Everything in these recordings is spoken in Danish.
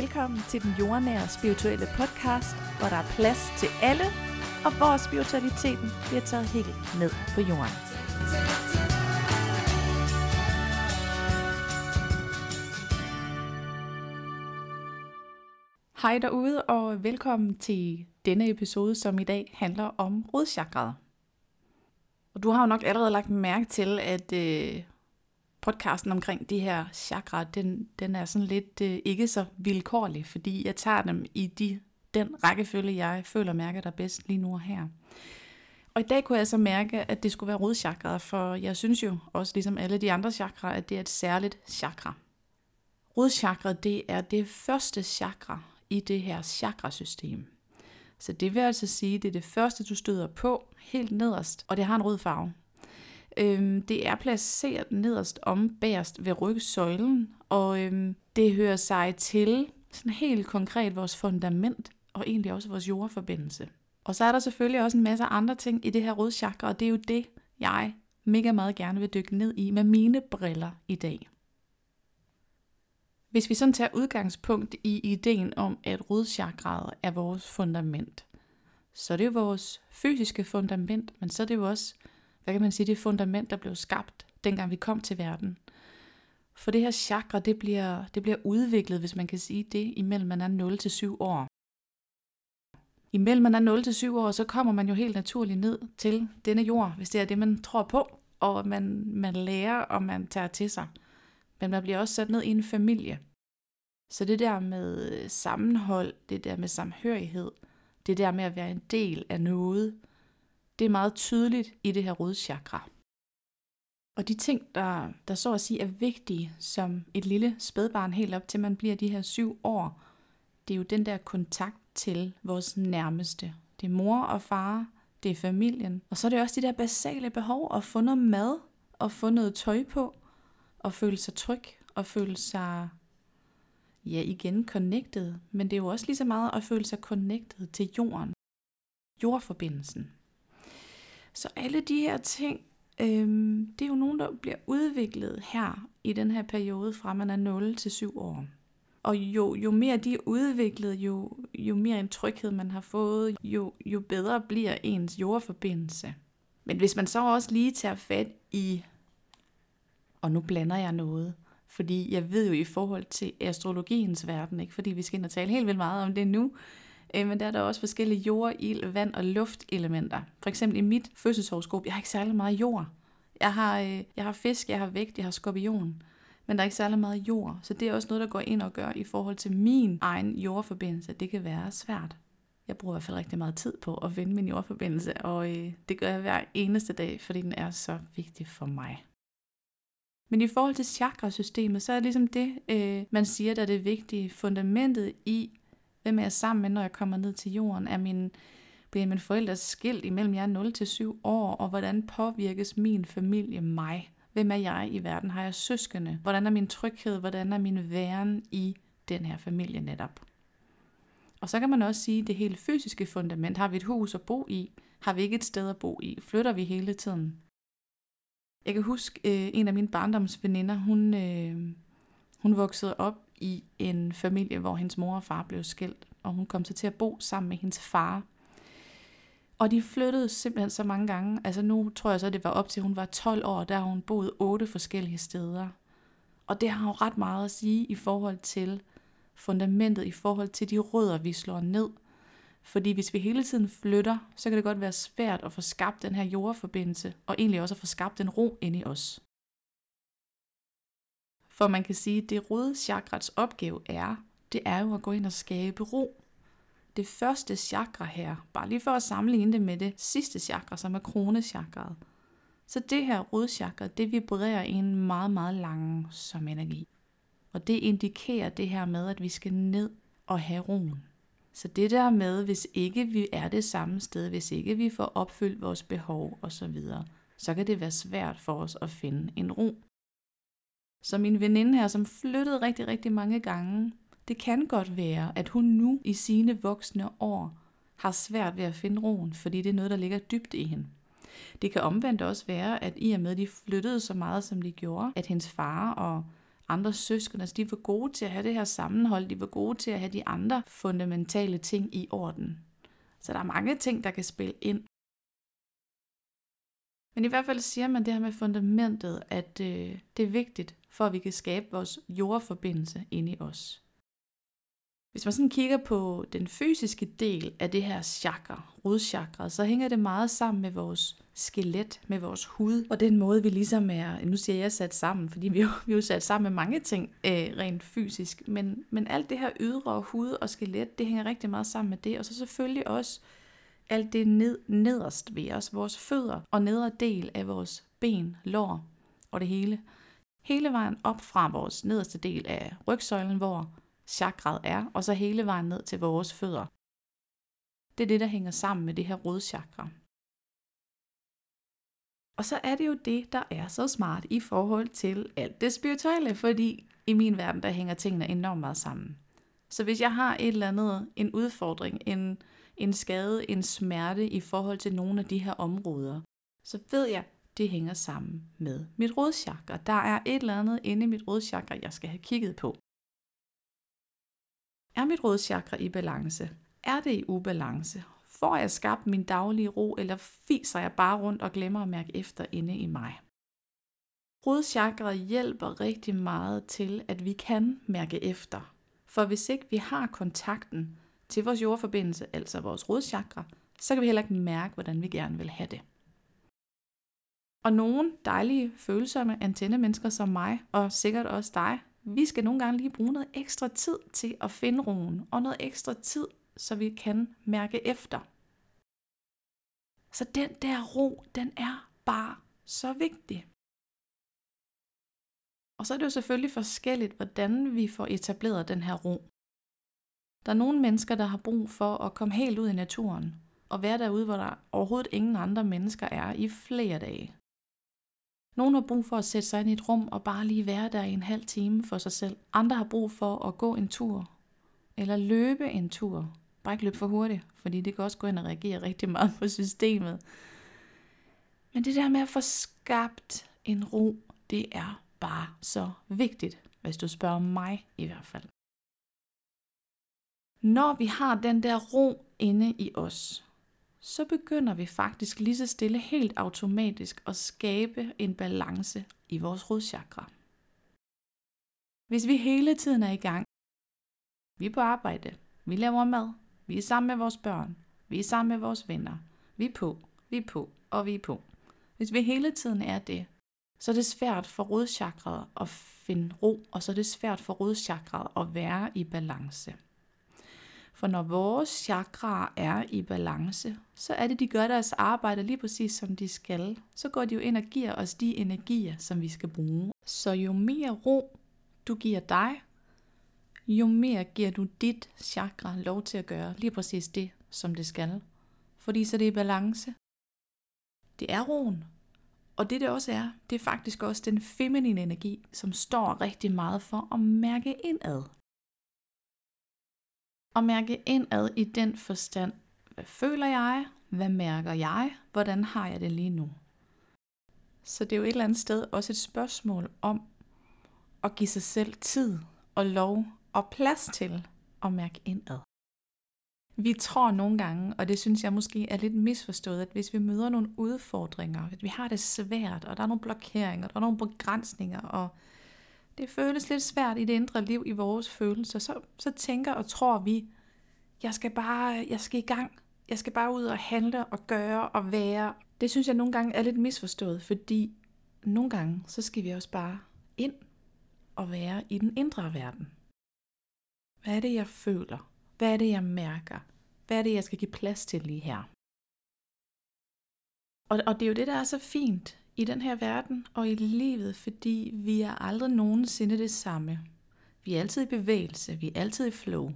Velkommen til den jordnære spirituelle podcast, hvor der er plads til alle, og hvor spiritualiteten bliver taget helt ned på jorden. Hej derude, og velkommen til denne episode, som i dag handler om rodchakraet. Og du har jo nok allerede lagt mærke til, at øh, podcasten omkring de her chakra, den, den er sådan lidt øh, ikke så vilkårlig, fordi jeg tager dem i de, den rækkefølge, jeg føler mærker der bedst lige nu og her. Og i dag kunne jeg så mærke, at det skulle være rodchakraet, for jeg synes jo også ligesom alle de andre chakra, at det er et særligt chakra. Rodchakret, det er det første chakra i det her chakrasystem. Så det vil altså sige, at det er det første, du støder på helt nederst, og det har en rød farve. Øhm, det er placeret nederst om bagerst ved rygsøjlen, og øhm, det hører sig til sådan helt konkret vores fundament, og egentlig også vores jordforbindelse. Og så er der selvfølgelig også en masse andre ting i det her rodchakra, og det er jo det, jeg mega meget gerne vil dykke ned i med mine briller i dag. Hvis vi sådan tager udgangspunkt i ideen om, at rodchakraet er vores fundament, så er det jo vores fysiske fundament, men så er det jo også hvad kan man sige, det fundament, der blev skabt, dengang vi kom til verden. For det her chakra, det bliver, det bliver udviklet, hvis man kan sige det, imellem man er 0 til 7 år. Imellem man er 0 til 7 år, så kommer man jo helt naturligt ned til denne jord, hvis det er det, man tror på, og man, man lærer, og man tager til sig. Men man bliver også sat ned i en familie. Så det der med sammenhold, det der med samhørighed, det der med at være en del af noget, det er meget tydeligt i det her rodchakra. Og de ting, der, der så at sige er vigtige som et lille spædbarn helt op til man bliver de her syv år, det er jo den der kontakt til vores nærmeste. Det er mor og far, det er familien. Og så er det også de der basale behov at få noget mad, og få noget tøj på, og føle sig tryg, og føle sig, ja igen, connected. Men det er jo også lige så meget at føle sig connected til jorden. Jordforbindelsen. Så alle de her ting, øhm, det er jo nogen, der bliver udviklet her i den her periode fra man er 0 til 7 år. Og jo, jo mere de er udviklet, jo, jo mere en tryghed man har fået, jo, jo bedre bliver ens jordforbindelse. Men hvis man så også lige tager fat i, og nu blander jeg noget, fordi jeg ved jo i forhold til astrologiens verden, ikke fordi vi skal ind og tale helt vildt meget om det nu, Øh, men der er der også forskellige jord, ild, vand og luftelementer. For eksempel i mit fødselshoroskop, jeg har ikke særlig meget jord. Jeg har, øh, jeg har fisk, jeg har vægt, jeg har skorpion. Men der er ikke særlig meget jord. Så det er også noget, der går ind og gør i forhold til min egen jordforbindelse. Det kan være svært. Jeg bruger i hvert fald rigtig meget tid på at vende min jordforbindelse, og øh, det gør jeg hver eneste dag, fordi den er så vigtig for mig. Men i forhold til chakrasystemet, så er det ligesom det, øh, man siger, der er det vigtige fundamentet i Hvem er jeg sammen med, når jeg kommer ned til jorden? Er min, bliver mine forældre skilt imellem jeg er 0 til 7 år? Og hvordan påvirkes min familie mig? Hvem er jeg i verden? Har jeg søskende? Hvordan er min tryghed? Hvordan er min væren i den her familie netop? Og så kan man også sige, at det helt fysiske fundament, har vi et hus at bo i? Har vi ikke et sted at bo i? Flytter vi hele tiden? Jeg kan huske, øh, en af mine barndomsveninder, hun, øh, hun voksede op i en familie, hvor hendes mor og far blev skilt, og hun kom så til at bo sammen med hendes far. Og de flyttede simpelthen så mange gange. Altså nu tror jeg så, at det var op til, at hun var 12 år, der har hun boet otte forskellige steder. Og det har jo ret meget at sige i forhold til fundamentet, i forhold til de rødder, vi slår ned. Fordi hvis vi hele tiden flytter, så kan det godt være svært at få skabt den her jordforbindelse, og egentlig også at få skabt en ro ind i os. For man kan sige, at det røde chakrats opgave er, det er jo at gå ind og skabe ro. Det første chakra her, bare lige for at sammenligne det med det sidste chakra, som er kronechakraet. Så det her røde chakra, det vibrerer i en meget, meget langsom energi. Og det indikerer det her med, at vi skal ned og have roen. Så det der med, hvis ikke vi er det samme sted, hvis ikke vi får opfyldt vores behov osv., så kan det være svært for os at finde en ro. Så min veninde her, som flyttede rigtig, rigtig mange gange, det kan godt være, at hun nu i sine voksne år har svært ved at finde roen, fordi det er noget, der ligger dybt i hende. Det kan omvendt også være, at i og med, at de flyttede så meget, som de gjorde, at hendes far og andre søskende. Altså, de var gode til at have det her sammenhold. De var gode til at have de andre fundamentale ting i orden. Så der er mange ting, der kan spille ind. Men i hvert fald siger man det her med fundamentet, at øh, det er vigtigt, for at vi kan skabe vores jordforbindelse inde i os. Hvis man sådan kigger på den fysiske del af det her chakra, rodchakra, så hænger det meget sammen med vores skelet, med vores hud, og den måde, vi ligesom er, nu siger jeg sat sammen, fordi vi er jo, vi er jo sat sammen med mange ting øh, rent fysisk, men, men alt det her ydre hud og skelet, det hænger rigtig meget sammen med det, og så selvfølgelig også alt det ned, nederst ved os, vores fødder og nedre del af vores ben, lår og det hele. Hele vejen op fra vores nederste del af rygsøjlen, hvor chakraet er, og så hele vejen ned til vores fødder. Det er det, der hænger sammen med det her rodchakra. Og så er det jo det, der er så smart i forhold til alt det spirituelle, fordi i min verden, der hænger tingene enormt meget sammen. Så hvis jeg har et eller andet, en udfordring, en, en skade, en smerte i forhold til nogle af de her områder, så ved jeg, det hænger sammen med mit rodchakra. Der er et eller andet inde i mit rodchakra, jeg skal have kigget på. Er mit rodchakra i balance? Er det i ubalance? Får jeg skabt min daglige ro, eller fiser jeg bare rundt og glemmer at mærke efter inde i mig? Rådchakra hjælper rigtig meget til, at vi kan mærke efter. For hvis ikke vi har kontakten til vores jordforbindelse, altså vores rodchakra, så kan vi heller ikke mærke, hvordan vi gerne vil have det. Og nogle dejlige, følsomme antennemennesker som mig, og sikkert også dig, vi skal nogle gange lige bruge noget ekstra tid til at finde roen, og noget ekstra tid, så vi kan mærke efter. Så den der ro, den er bare så vigtig. Og så er det jo selvfølgelig forskelligt, hvordan vi får etableret den her ro. Der er nogle mennesker, der har brug for at komme helt ud i naturen og være derude, hvor der overhovedet ingen andre mennesker er i flere dage. Nogle har brug for at sætte sig ind i et rum og bare lige være der i en halv time for sig selv. Andre har brug for at gå en tur eller løbe en tur. Bare ikke løbe for hurtigt, fordi det kan også gå ind og reagere rigtig meget på systemet. Men det der med at få skabt en ro, det er bare så vigtigt, hvis du spørger mig i hvert fald. Når vi har den der ro inde i os, så begynder vi faktisk lige så stille helt automatisk at skabe en balance i vores rodchakra. Hvis vi hele tiden er i gang, vi er på arbejde, vi laver mad, vi er sammen med vores børn, vi er sammen med vores venner, vi er på, vi er på og vi er på. Hvis vi hele tiden er det, så er det svært for rodchakraet at finde ro, og så er det svært for rodchakraet at være i balance. For når vores chakra er i balance, så er det, de gør deres arbejde lige præcis som de skal. Så går de jo ind og giver os de energier, som vi skal bruge. Så jo mere ro du giver dig, jo mere giver du dit chakra lov til at gøre lige præcis det, som det skal. Fordi så det er i balance. Det er roen. Og det det også er, det er faktisk også den feminine energi, som står rigtig meget for at mærke indad og mærke indad i den forstand. Hvad føler jeg? Hvad mærker jeg? Hvordan har jeg det lige nu? Så det er jo et eller andet sted også et spørgsmål om at give sig selv tid og lov og plads til at mærke indad. Vi tror nogle gange, og det synes jeg måske er lidt misforstået, at hvis vi møder nogle udfordringer, at vi har det svært, og der er nogle blokeringer, der er nogle begrænsninger, og det føles lidt svært i det indre liv, i vores følelser, så, så tænker og tror vi, jeg skal bare, jeg skal i gang. Jeg skal bare ud og handle og gøre og være. Det synes jeg nogle gange er lidt misforstået, fordi nogle gange, så skal vi også bare ind og være i den indre verden. Hvad er det, jeg føler? Hvad er det, jeg mærker? Hvad er det, jeg skal give plads til lige her? Og, og det er jo det, der er så fint i den her verden og i livet, fordi vi er aldrig nogensinde det samme. Vi er altid i bevægelse, vi er altid i flow.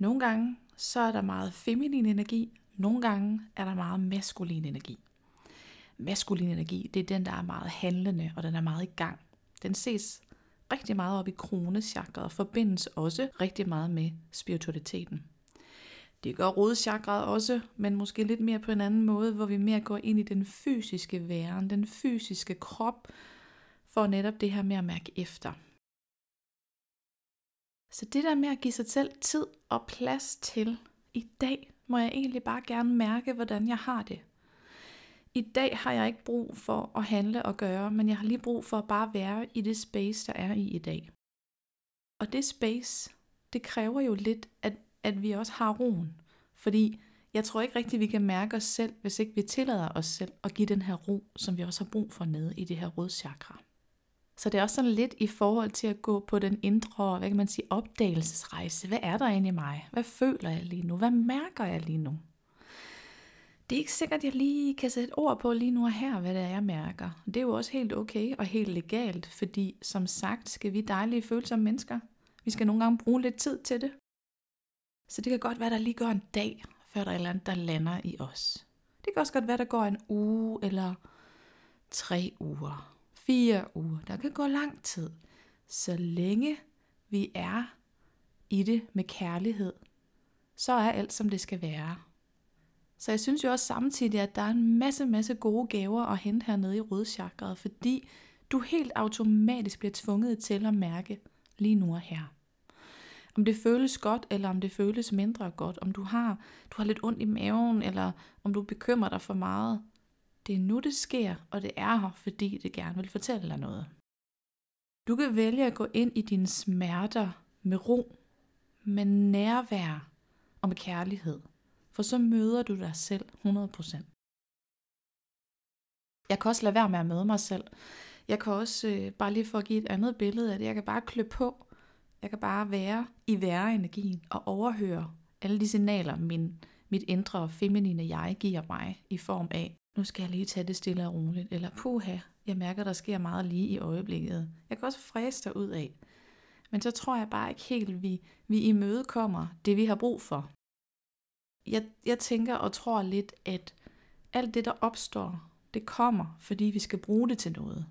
Nogle gange så er der meget feminin energi, nogle gange er der meget maskulin energi. Maskulin energi, det er den, der er meget handlende, og den er meget i gang. Den ses rigtig meget op i kronechakret og forbindes også rigtig meget med spiritualiteten. Det gør rodchakret også, men måske lidt mere på en anden måde, hvor vi mere går ind i den fysiske væren, den fysiske krop, for netop det her med at mærke efter. Så det der med at give sig selv tid og plads til, i dag må jeg egentlig bare gerne mærke, hvordan jeg har det. I dag har jeg ikke brug for at handle og gøre, men jeg har lige brug for at bare være i det space, der er i i dag. Og det space, det kræver jo lidt, at, at vi også har roen. Fordi jeg tror ikke rigtigt, vi kan mærke os selv, hvis ikke vi tillader os selv at give den her ro, som vi også har brug for nede i det her rødchakra. Så det er også sådan lidt i forhold til at gå på den indre, hvad kan man sige, opdagelsesrejse. Hvad er der inde i mig? Hvad føler jeg lige nu? Hvad mærker jeg lige nu? Det er ikke sikkert, at jeg lige kan sætte ord på lige nu og her, hvad det er, jeg mærker. Det er jo også helt okay og helt legalt, fordi som sagt skal vi dejlige følsomme mennesker. Vi skal nogle gange bruge lidt tid til det. Så det kan godt være, der lige går en dag, før der er et eller andet, der lander i os. Det kan også godt være, der går en uge eller tre uger, fire uger. Der kan gå lang tid. Så længe vi er i det med kærlighed, så er alt, som det skal være. Så jeg synes jo også samtidig, at der er en masse, masse gode gaver at hente hernede i rødchakret, fordi du helt automatisk bliver tvunget til at mærke lige nu og her. Om det føles godt, eller om det føles mindre godt, om du har, du har lidt ondt i maven, eller om du bekymrer dig for meget. Det er nu, det sker, og det er her, fordi det gerne vil fortælle dig noget. Du kan vælge at gå ind i dine smerter med ro, med nærvær og med kærlighed – for så møder du dig selv 100%. Jeg kan også lade være med at møde mig selv. Jeg kan også, øh, bare lige for at give et andet billede af det, jeg kan bare klø på. Jeg kan bare være i være-energien og overhøre alle de signaler, min, mit indre feminine jeg giver mig i form af, nu skal jeg lige tage det stille og roligt, eller puha, jeg mærker, der sker meget lige i øjeblikket. Jeg kan også fræse ud af. Men så tror jeg bare ikke helt, vi, vi imødekommer det, vi har brug for jeg, jeg tænker og tror lidt, at alt det, der opstår, det kommer, fordi vi skal bruge det til noget.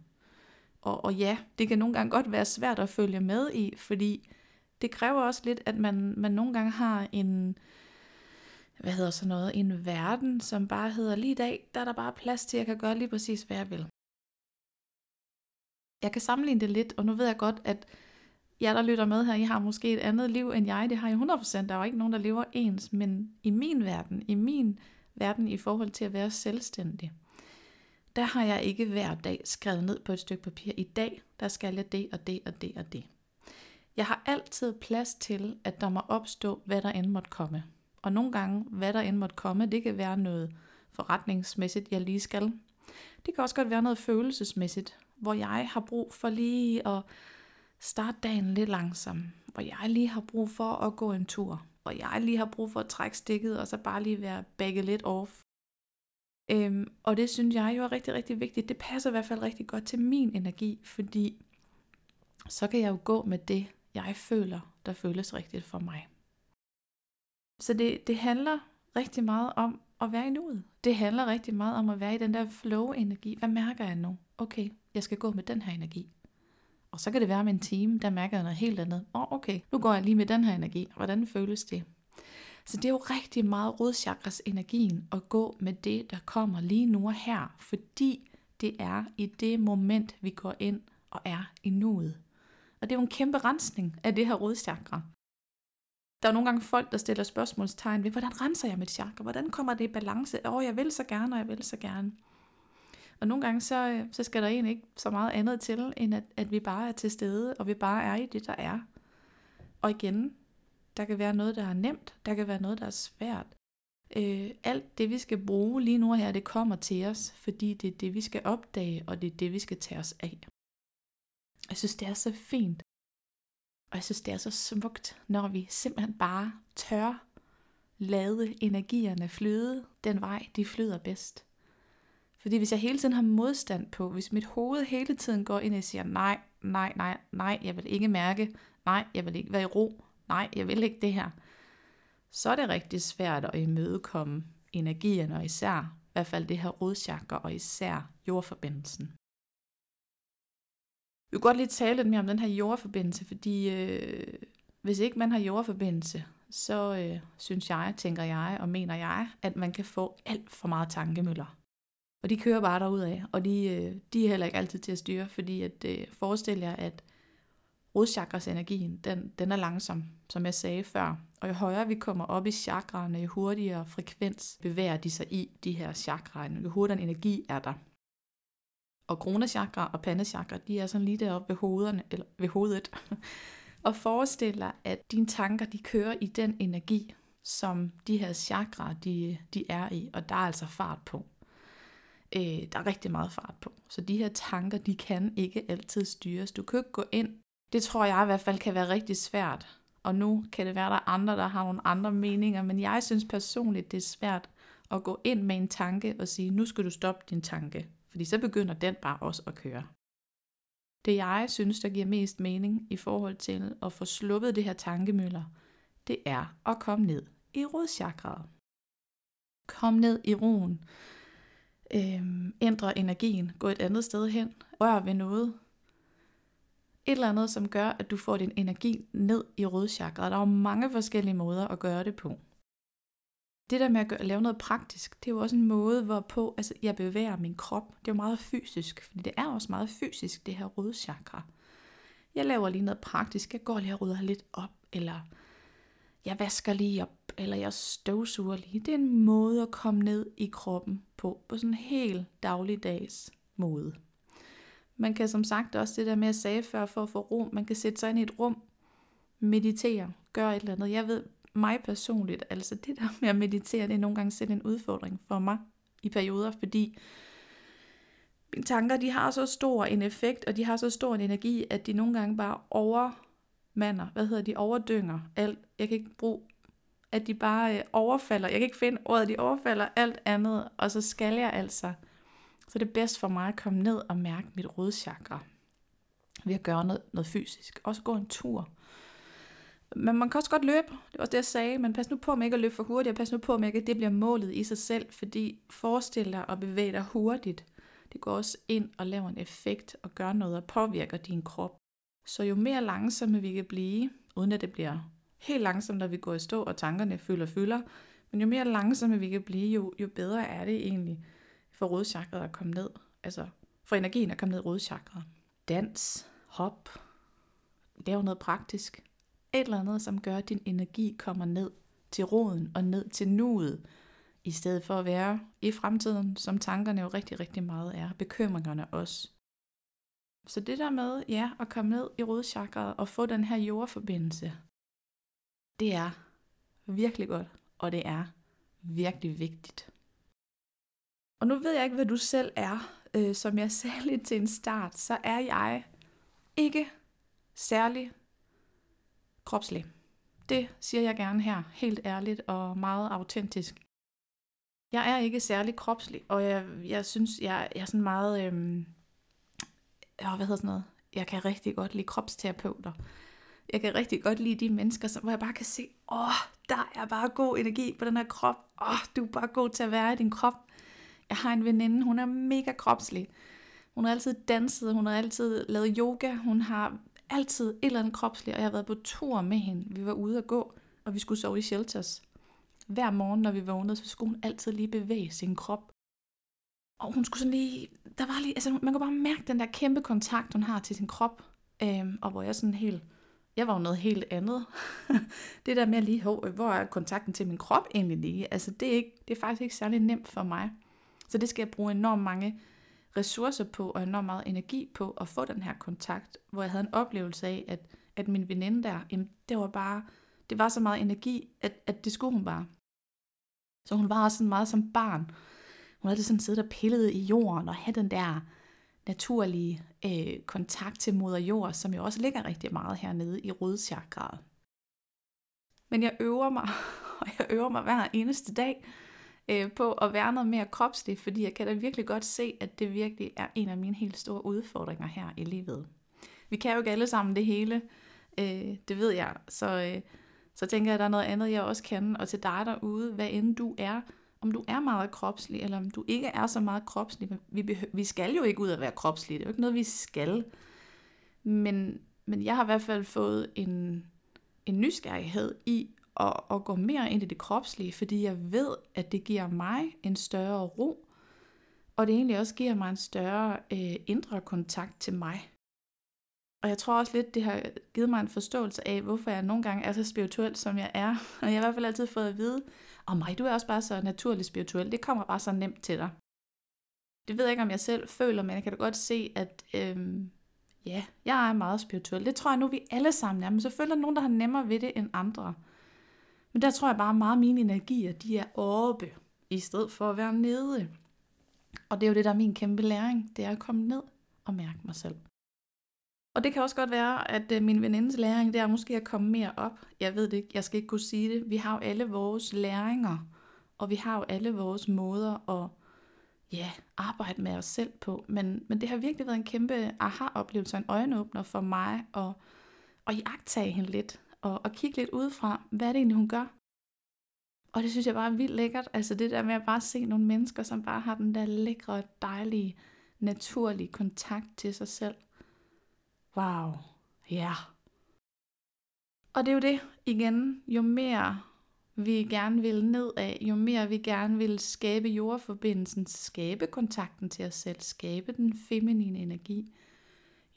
Og, og ja, det kan nogle gange godt være svært at følge med i, fordi det kræver også lidt, at man, man nogle gange har en, hvad hedder så noget, en verden, som bare hedder, lige i dag, der er der bare plads til, at jeg kan gøre lige præcis, hvad jeg vil. Jeg kan sammenligne det lidt, og nu ved jeg godt, at jer, der lytter med her, I har måske et andet liv end jeg. Det har jeg 100%. Der er jo ikke nogen, der lever ens. Men i min verden, i min verden i forhold til at være selvstændig, der har jeg ikke hver dag skrevet ned på et stykke papir. I dag, der skal jeg det og det og det og det. Jeg har altid plads til, at der må opstå, hvad der end måtte komme. Og nogle gange, hvad der end måtte komme, det kan være noget forretningsmæssigt, jeg lige skal. Det kan også godt være noget følelsesmæssigt, hvor jeg har brug for lige at starte dagen lidt langsomt, hvor jeg lige har brug for at gå en tur, hvor jeg lige har brug for at trække stikket, og så bare lige være bagget lidt off. Øhm, og det synes jeg jo er rigtig, rigtig vigtigt. Det passer i hvert fald rigtig godt til min energi, fordi så kan jeg jo gå med det, jeg føler, der føles rigtigt for mig. Så det, det handler rigtig meget om at være i nuet. Det handler rigtig meget om at være i den der flow-energi. Hvad mærker jeg nu? Okay, jeg skal gå med den her energi. Og så kan det være med en time, der mærker jeg noget helt andet. Åh, oh, okay, nu går jeg lige med den her energi. Hvordan føles det? Så det er jo rigtig meget rodchakras energien at gå med det, der kommer lige nu og her, fordi det er i det moment, vi går ind og er i nuet. Og det er jo en kæmpe rensning af det her rodchakra. Der er nogle gange folk, der stiller spørgsmålstegn ved, hvordan renser jeg mit chakra? Hvordan kommer det i balance? Åh, oh, jeg vil så gerne, og jeg vil så gerne. Og nogle gange, så, øh, så skal der egentlig ikke så meget andet til, end at, at vi bare er til stede, og vi bare er i det, der er. Og igen, der kan være noget, der er nemt, der kan være noget, der er svært. Øh, alt det, vi skal bruge lige nu her, det kommer til os, fordi det er det, vi skal opdage, og det er det, vi skal tage os af. Jeg synes, det er så fint, og jeg synes, det er så smukt, når vi simpelthen bare tør lade energierne flyde den vej, de flyder bedst. Fordi hvis jeg hele tiden har modstand på, hvis mit hoved hele tiden går ind og siger, nej, nej, nej, nej, jeg vil ikke mærke, nej, jeg vil ikke være i ro, nej, jeg vil ikke det her, så er det rigtig svært at imødekomme energierne, og især i hvert fald det her rodchakra, og især jordforbindelsen. Vi vil godt lige tale lidt mere om den her jordforbindelse, fordi øh, hvis ikke man har jordforbindelse, så øh, synes jeg, tænker jeg og mener jeg, at man kan få alt for meget tankemøller. Og de kører bare af, og de, øh, de er heller ikke altid til at styre, fordi at, øh, forestil jer, at rodchakras energien, den, den er langsom, som jeg sagde før. Og jo højere vi kommer op i chakraerne, jo hurtigere frekvens bevæger de sig i de her chakraer, jo hurtigere energi er der. Og kronachakra og pandechakra, de er sådan lige deroppe ved, hovederne, eller ved hovedet. og forestil dig, at dine tanker, de kører i den energi, som de her chakraer, de, de er i, og der er altså fart på. Øh, der er rigtig meget fart på. Så de her tanker, de kan ikke altid styres. Du kan ikke gå ind. Det tror jeg i hvert fald kan være rigtig svært. Og nu kan det være, at der er andre, der har nogle andre meninger, men jeg synes personligt, det er svært at gå ind med en tanke og sige, nu skal du stoppe din tanke. Fordi så begynder den bare også at køre. Det jeg synes, der giver mest mening i forhold til at få sluppet det her tankemøller, det er at komme ned i rådchakraet. Kom ned i roen. Øhm, ændre energien. Gå et andet sted hen. Rør ved noget. Et eller andet, som gør, at du får din energi ned i rodchakraet. Der er jo mange forskellige måder at gøre det på. Det der med at, gøre, at lave noget praktisk, det er jo også en måde, hvorpå altså, jeg bevæger min krop. Det er jo meget fysisk, fordi det er også meget fysisk, det her rodchakra. Jeg laver lige noget praktisk. Jeg går lige og rydder lidt op, eller jeg vasker lige op, eller jeg støvsuger lige. Det er en måde at komme ned i kroppen på, på sådan en helt dagligdags måde. Man kan som sagt også det der med at sige før, for at få ro, man kan sætte sig ind i et rum, meditere, gøre et eller andet. Jeg ved mig personligt, altså det der med at meditere, det er nogle gange selv en udfordring for mig i perioder, fordi mine tanker, de har så stor en effekt, og de har så stor en energi, at de nogle gange bare overmander, hvad hedder de, overdynger alt. Jeg kan ikke bruge, at de bare øh, overfalder, jeg kan ikke finde ordet, de overfalder alt andet, og så skal jeg altså. Så det er bedst for mig at komme ned og mærke mit rådchakra ved at gøre noget, noget fysisk. Også gå en tur. Men man kan også godt løbe, det var også det, jeg sagde, men pas nu på med ikke at løbe for hurtigt, og pas nu på med ikke, at det bliver målet i sig selv, fordi forestil dig at bevæge dig hurtigt. Det går også ind og laver en effekt og gør noget og påvirker din krop. Så jo mere langsomme vi kan blive, uden at det bliver helt langsomt, når vi går i stå, og tankerne fylder fylder, men jo mere langsomme vi kan blive, jo, jo bedre er det egentlig for rådchakret at komme ned. Altså for energien at komme ned i rådchakret. Dans, hop, lav noget praktisk. Et eller andet, som gør, at din energi kommer ned til roden og ned til nuet, i stedet for at være i fremtiden, som tankerne jo rigtig, rigtig meget er. Bekymringerne også. Så det der med, ja, at komme ned i rådchakret og få den her jordforbindelse, det er virkelig godt, og det er virkelig vigtigt. Og nu ved jeg ikke, hvad du selv er. Øh, som jeg sagde lidt til en start, så er jeg ikke særlig kropslig. Det siger jeg gerne her, helt ærligt og meget autentisk. Jeg er ikke særlig kropslig, og jeg, jeg synes, jeg, jeg er sådan meget... Øhm, hvad hedder sådan noget? Jeg kan rigtig godt lide kropsterapeuter. Jeg kan rigtig godt lide de mennesker, som, hvor jeg bare kan se, åh, der er bare god energi på den her krop. Åh, du er bare god til at være i din krop. Jeg har en veninde, hun er mega kropslig. Hun har altid danset, hun har altid lavet yoga, hun har altid et eller andet kropslig, og jeg har været på tur med hende. Vi var ude at gå, og vi skulle sove i shelters. Hver morgen, når vi vågnede, så skulle hun altid lige bevæge sin krop. Og hun skulle sådan lige, der var lige, altså man kunne bare mærke den der kæmpe kontakt, hun har til sin krop. Øhm, og hvor jeg sådan helt, jeg var jo noget helt andet. det der med at lige, hvor er kontakten til min krop egentlig lige? Altså det er, ikke, det er faktisk ikke særlig nemt for mig. Så det skal jeg bruge enormt mange ressourcer på, og enormt meget energi på at få den her kontakt, hvor jeg havde en oplevelse af, at, at min veninde der, jamen, det var bare, det var så meget energi, at, at det skulle hun bare. Så hun var også sådan meget som barn. Hun havde sådan siddet og pillet i jorden og havde den der naturlige øh, kontakt til moder jord, som jo også ligger rigtig meget hernede i rodchakraet. Men jeg øver mig, og jeg øver mig hver eneste dag øh, på at være noget mere kropsligt, fordi jeg kan da virkelig godt se, at det virkelig er en af mine helt store udfordringer her i livet. Vi kan jo ikke alle sammen det hele, øh, det ved jeg, så, øh, så tænker jeg, at der er noget andet, jeg også kan, og til dig derude, hvad end du er, om du er meget kropslig, eller om du ikke er så meget kropslig. Vi, vi skal jo ikke ud at være kropslige, det er jo ikke noget, vi skal. Men, men jeg har i hvert fald fået en, en nysgerrighed i at, at gå mere ind i det kropslige, fordi jeg ved, at det giver mig en større ro, Og det egentlig også giver mig en større øh, indre kontakt til mig. Og jeg tror også lidt, det har givet mig en forståelse af, hvorfor jeg nogle gange er så spirituel, som jeg er. Og jeg har i hvert fald altid fået at vide, og mig, du er også bare så naturligt spirituel. Det kommer bare så nemt til dig. Det ved jeg ikke, om jeg selv føler, men jeg kan da godt se, at øhm, ja, jeg er meget spirituel. Det tror jeg nu, vi alle sammen er. Men selvfølgelig er der nogen, der har nemmere ved det end andre. Men der tror jeg bare meget, at mine energier, de er oppe, i stedet for at være nede. Og det er jo det, der er min kæmpe læring. Det er at komme ned og mærke mig selv. Og det kan også godt være, at øh, min venindes læring, det er måske at komme mere op. Jeg ved det ikke, jeg skal ikke kunne sige det. Vi har jo alle vores læringer, og vi har jo alle vores måder at ja, arbejde med os selv på. Men, men det har virkelig været en kæmpe aha-oplevelse, en øjenåbner for mig, at, at jagtage hende lidt, og, og kigge lidt udefra, hvad er det egentlig, hun gør? Og det synes jeg bare er vildt lækkert. Altså det der med at bare se nogle mennesker, som bare har den der lækre, dejlige, naturlige kontakt til sig selv. Wow. Ja. Yeah. Og det er jo det igen. Jo mere vi gerne vil nedad, jo mere vi gerne vil skabe jordforbindelsen, skabe kontakten til os selv, skabe den feminine energi,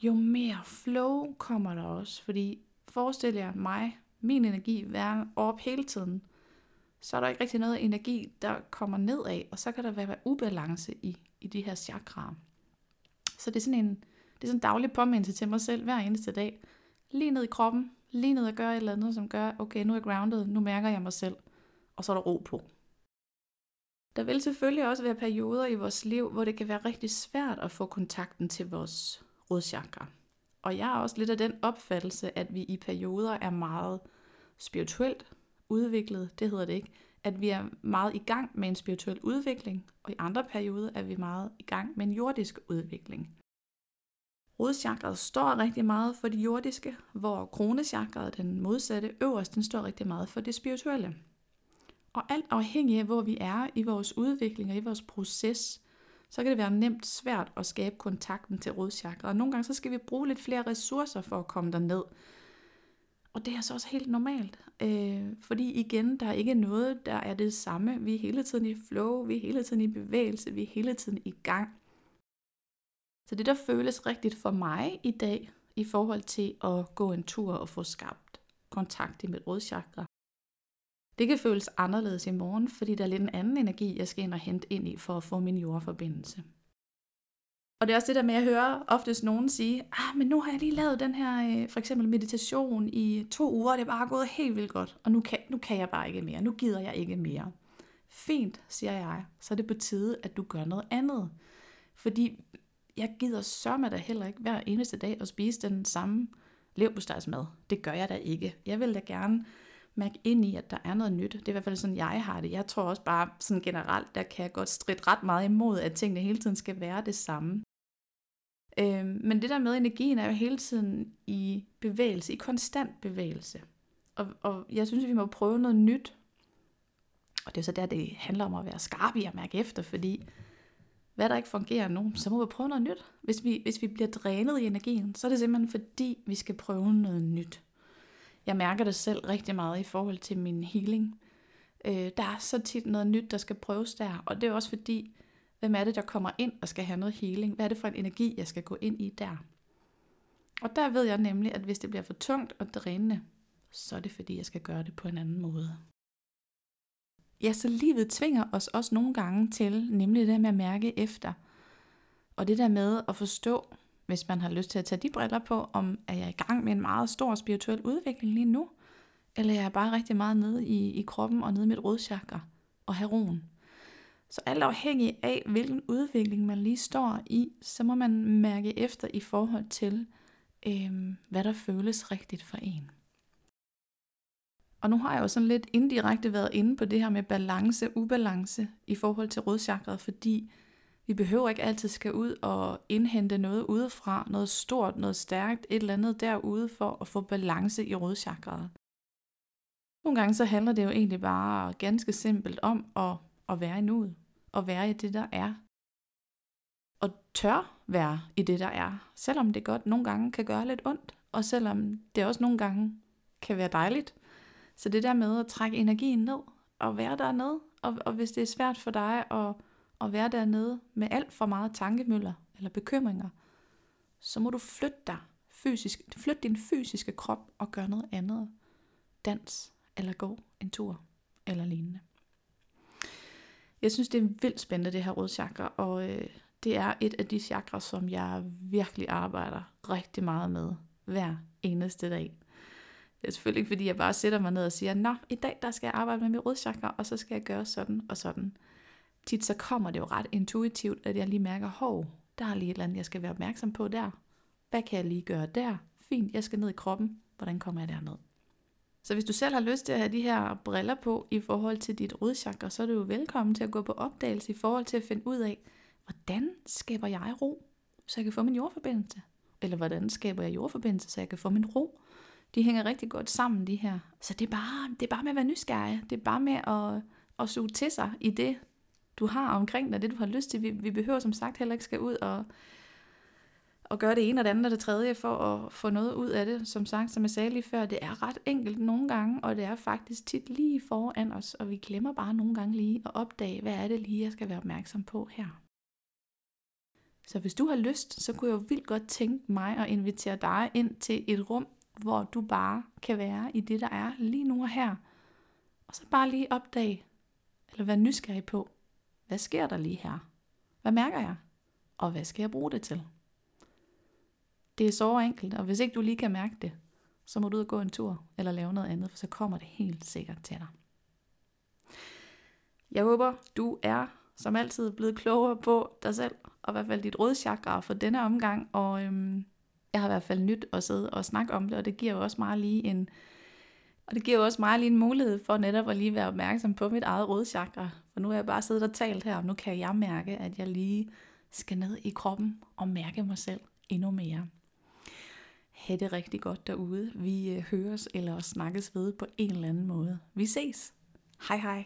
jo mere flow kommer der også. Fordi forestil jer mig, min energi være op hele tiden, så er der ikke rigtig noget energi, der kommer nedad, og så kan der være ubalance i, i de her chakraer. Så det er sådan en, det er sådan en daglig påmindelse til mig selv hver eneste dag. Lige ned i kroppen, lige ned og gøre et eller andet, som gør, okay, nu er jeg grounded, nu mærker jeg mig selv, og så er der ro på. Der vil selvfølgelig også være perioder i vores liv, hvor det kan være rigtig svært at få kontakten til vores rodchakra. Og jeg er også lidt af den opfattelse, at vi i perioder er meget spirituelt udviklet, det hedder det ikke, at vi er meget i gang med en spirituel udvikling, og i andre perioder er vi meget i gang med en jordisk udvikling. Rodchakret står rigtig meget for det jordiske, hvor kronechakret, den modsatte øverst, den står rigtig meget for det spirituelle. Og alt afhængig af, hvor vi er i vores udvikling og i vores proces, så kan det være nemt svært at skabe kontakten til rodchakret. Og nogle gange så skal vi bruge lidt flere ressourcer for at komme derned. Og det er så også helt normalt. Øh, fordi igen, der er ikke noget, der er det samme. Vi er hele tiden i flow, vi er hele tiden i bevægelse, vi er hele tiden i gang. Så det, der føles rigtigt for mig i dag, i forhold til at gå en tur og få skabt kontakt i mit rådchakra, det kan føles anderledes i morgen, fordi der er lidt en anden energi, jeg skal ind og hente ind i for at få min jordforbindelse. Og det er også det der med, at jeg hører oftest nogen sige, ah, men nu har jeg lige lavet den her, øh, for eksempel meditation i to uger, og det er bare gået helt vildt godt, og nu kan, nu kan jeg bare ikke mere, nu gider jeg ikke mere. Fint, siger jeg, så er det på tide, at du gør noget andet. Fordi jeg gider sørme da heller ikke hver eneste dag at spise den samme levbostadsmad. Det gør jeg da ikke. Jeg vil da gerne mærke ind i, at der er noget nyt. Det er i hvert fald sådan, jeg har det. Jeg tror også bare sådan generelt, der kan jeg godt stride ret meget imod, at tingene hele tiden skal være det samme. Øhm, men det der med energien er jo hele tiden i bevægelse, i konstant bevægelse. Og, og jeg synes, vi må prøve noget nyt. Og det er så der, det handler om at være skarp i at mærke efter, fordi hvad der ikke fungerer nu, så må vi prøve noget nyt. Hvis vi, hvis vi bliver drænet i energien, så er det simpelthen fordi, vi skal prøve noget nyt. Jeg mærker det selv rigtig meget i forhold til min healing. Øh, der er så tit noget nyt, der skal prøves der, og det er også fordi, hvem er det, der kommer ind og skal have noget healing? Hvad er det for en energi, jeg skal gå ind i der? Og der ved jeg nemlig, at hvis det bliver for tungt og drænende, så er det fordi, jeg skal gøre det på en anden måde. Ja, så livet tvinger os også nogle gange til, nemlig det der med at mærke efter. Og det der med at forstå, hvis man har lyst til at tage de briller på, om er jeg i gang med en meget stor spirituel udvikling lige nu, eller er jeg bare rigtig meget nede i, i kroppen og nede i mit rådchakra og have roen. Så alt afhængig af, hvilken udvikling man lige står i, så må man mærke efter i forhold til, øh, hvad der føles rigtigt for en. Og nu har jeg jo sådan lidt indirekte været inde på det her med balance, ubalance i forhold til rådchakret, fordi vi behøver ikke altid skal ud og indhente noget udefra, noget stort, noget stærkt, et eller andet derude for at få balance i rådchakraet. Nogle gange så handler det jo egentlig bare ganske simpelt om at, at være i nuet, og være i det, der er. Og tør være i det, der er, selvom det godt nogle gange kan gøre lidt ondt, og selvom det også nogle gange kan være dejligt. Så det der med at trække energien ned og være dernede, og, og hvis det er svært for dig at at være dernede med alt for meget tankemøller eller bekymringer, så må du flytte dig fysisk, flytte din fysiske krop og gøre noget andet. Dans eller gå en tur eller lignende. Jeg synes, det er vildt spændende, det her rådchakra, og øh, det er et af de chakra, som jeg virkelig arbejder rigtig meget med hver eneste dag. Det er selvfølgelig ikke, fordi jeg bare sætter mig ned og siger, nå, i dag der skal jeg arbejde med mit rådchakra, og så skal jeg gøre sådan og sådan. Tit så kommer det jo ret intuitivt, at jeg lige mærker, hov, der er lige et eller andet, jeg skal være opmærksom på der. Hvad kan jeg lige gøre der? Fint, jeg skal ned i kroppen. Hvordan kommer jeg derned? Så hvis du selv har lyst til at have de her briller på i forhold til dit rodchakra, så er du jo velkommen til at gå på opdagelse i forhold til at finde ud af, hvordan skaber jeg ro, så jeg kan få min jordforbindelse? Eller hvordan skaber jeg jordforbindelse, så jeg kan få min ro? De hænger rigtig godt sammen, de her. Så det er bare, det er bare med at være nysgerrig. Det er bare med at, at suge til sig i det, du har omkring dig, det du har lyst til. Vi, vi behøver som sagt heller ikke skal ud og og gøre det ene og det andet og det tredje for at få noget ud af det. Som sagt, som jeg sagde lige før, det er ret enkelt nogle gange, og det er faktisk tit lige foran os, og vi glemmer bare nogle gange lige at opdage, hvad er det lige, jeg skal være opmærksom på her. Så hvis du har lyst, så kunne jeg jo vildt godt tænke mig at invitere dig ind til et rum, hvor du bare kan være i det, der er lige nu og her. Og så bare lige opdage, eller være nysgerrig på, hvad sker der lige her? Hvad mærker jeg? Og hvad skal jeg bruge det til? Det er så enkelt, og hvis ikke du lige kan mærke det, så må du ud og gå en tur eller lave noget andet, for så kommer det helt sikkert til dig. Jeg håber, du er som altid blevet klogere på dig selv, og i hvert fald dit rådchakra for denne omgang, og øhm, jeg har i hvert fald nyt at sidde og snakke om det, og det giver jo også meget lige en, og det giver jo også mig lige en mulighed for netop at lige være opmærksom på mit eget rådchakra. Og nu er jeg bare siddet og talt her, og nu kan jeg mærke, at jeg lige skal ned i kroppen og mærke mig selv endnu mere. Ha' det rigtig godt derude. Vi øh, høres eller snakkes ved på en eller anden måde. Vi ses. Hej hej.